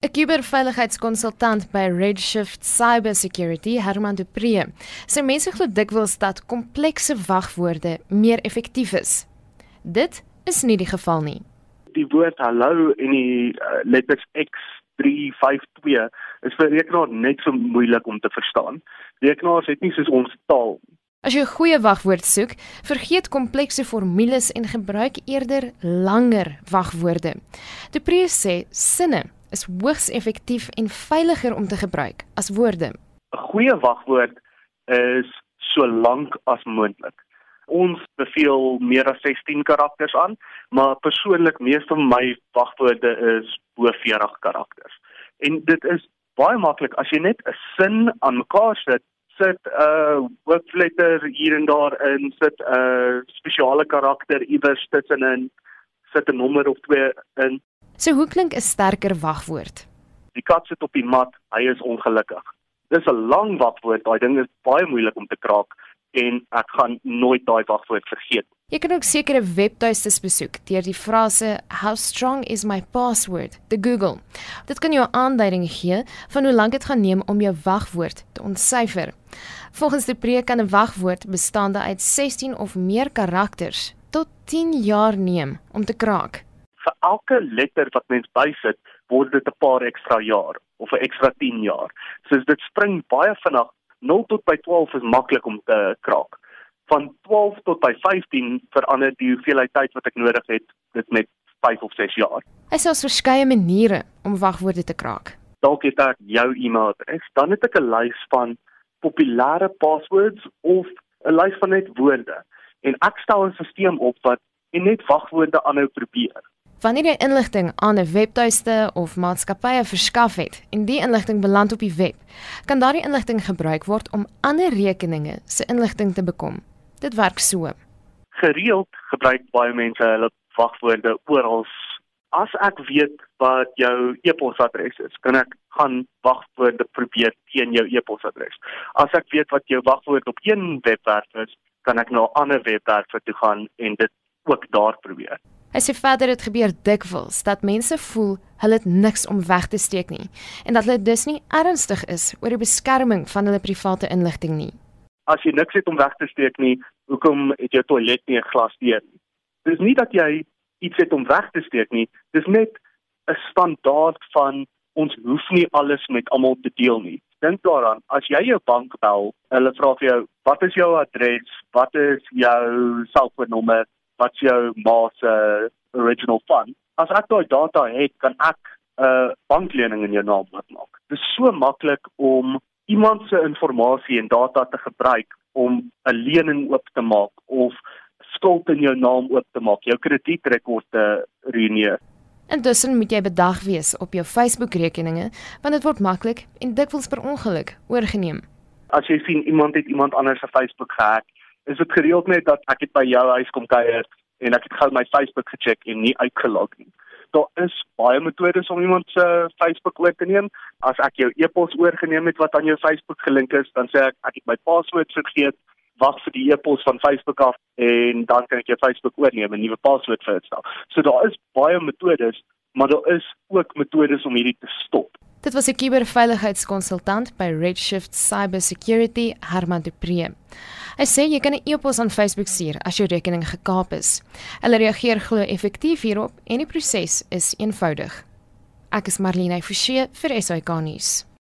'n Kuberveiligheidskonsultant by Redshift Cybersecurity, Herman de Pre, sê mense glo dikwels dat komplekse wagwoorde meer effektief is. Dit is nie die geval nie. Die woord hallo en die uh, letters X352 is vir rekenaar net so moeilik om te verstaan. Rekenaars het nie soos ons taal. As jy 'n goeie wagwoord soek, vergeet komplekse formules en gebruik eerder langer wagwoorde. De Pre sê sinne is hoogs effektief en veiliger om te gebruik as woorde. 'n Goeie wagwoord is so lank as moontlik. Ons beveel meer as 16 karakters aan, maar persoonlik meeste van my wagwoorde is bo 40 karakters. En dit is baie maklik as jy net 'n sin aan mekaar sit, sit 'n uh, hoofletter hier en daar in, sit 'n uh, spesiale karakter iewers tussenin, sit 'n nommer of twee in So hoe klink 'n sterker wagwoord? Die kat sit op die mat, hy is ongelukkig. Dis 'n lang wagwoord, daai ding is baie moeilik om te kraak en ek gaan nooit daai wagwoord vergeet. Jy kan ook sekere webtuistes besoek deur die frase how strong is my password te Google. Dit kan jou 'n aanduiding gee van hoe lank dit gaan neem om jou wagwoord te ontsyfer. Volgens die preek kan 'n wagwoord bestaande uit 16 of meer karakters tot 10 jaar neem om te kraak vir elke letter wat mens bysit, word dit 'n paar ekstra jaar of 'n ekstra 10 jaar. So dit spring baie vinnig. 0 tot by 12 is maklik om te kraak. Van 12 tot by 15 verander die hoeveelheid tyd wat ek nodig het dit met 5 of 6 jaar. Sê ons verskeie maniere om wagwoorde te kraak. Dalk het ek jou e-mailadres, dan het ek 'n lys van populêre passwords of 'n lys van net woorde en ek stel 'n stelsel op wat net wagwoorde aanhou probeer. Wanneer jy inligting aan 'n webtuiste of maatskappye verskaf het en die inligting beland op die web, kan daardie inligting gebruik word om ander rekeninge se inligting te bekom. Dit werk so. Gereeld gebruik baie mense hulle wagwoorde oral. As ek weet wat jou e-posadres is, kan ek gaan wagwoorde probeer teen jou e-posadres. As ek weet wat jou wagwoord op een webwerf is, kan ek na 'n ander webwerf toe gaan en dit ook daar probeer. Hy sê verder dit gebeur dikwels dat mense voel hulle het niks om weg te steek nie en dat hulle dus nie ernstig is oor die beskerming van hulle private inligting nie. As jy niks het om weg te steek nie, hoekom het jou toilet nie 'n glas deur nie? Dis nie dat jy iets het om weg te steek nie, dis net 'n standaard van ons hoef nie alles met almal te deel nie. Dink daaraan, as jy jou bank bel, hulle vra vir jou, "Wat is jou adres? Wat is jou selfoonnommer?" Wat jou ma se original fund. As ek daai data het, kan ek 'n uh, banklening in jou naam maak. Dit is so maklik om iemand se inligting en data te gebruik om 'n lening oop te maak of skuld in jou naam oop te maak, jou kredietrekord te ruïneer. Intussen moet jy bedag wees op jou Facebook-rekeninge, want dit word maklik en dikwels per ongeluk oorgeneem. As jy sien iemand het iemand anders se Facebook gehack, is dit gereeld net dat ek het by jou huis kom kuier en ek het gou my Facebook gecheck en nie uitgelog nie. Daar is baie metodes om iemand se Facebook oor te neem. As ek jou e-pos oorgeneem het wat aan jou Facebook gelink is, dan sê ek ek het my paswoord vergeet. Wag vir die e-pos van Facebook af en dan kan ek jou Facebook oorneem en 'n nuwe paswoord vir instel. So daar is baie metodes, maar daar is ook metodes om hierdie te stop. Dit was 'n kuberveiligheidskonsultant by Redshift Cybersecurity, Herman Dupree. Hy sê jy kan 'n e-pos aan Facebook stuur as jou rekening gekaap is. Hulle reageer glo effektief hierop en die proses is eenvoudig. Ek is Marlene Forsie vir SAK nuus.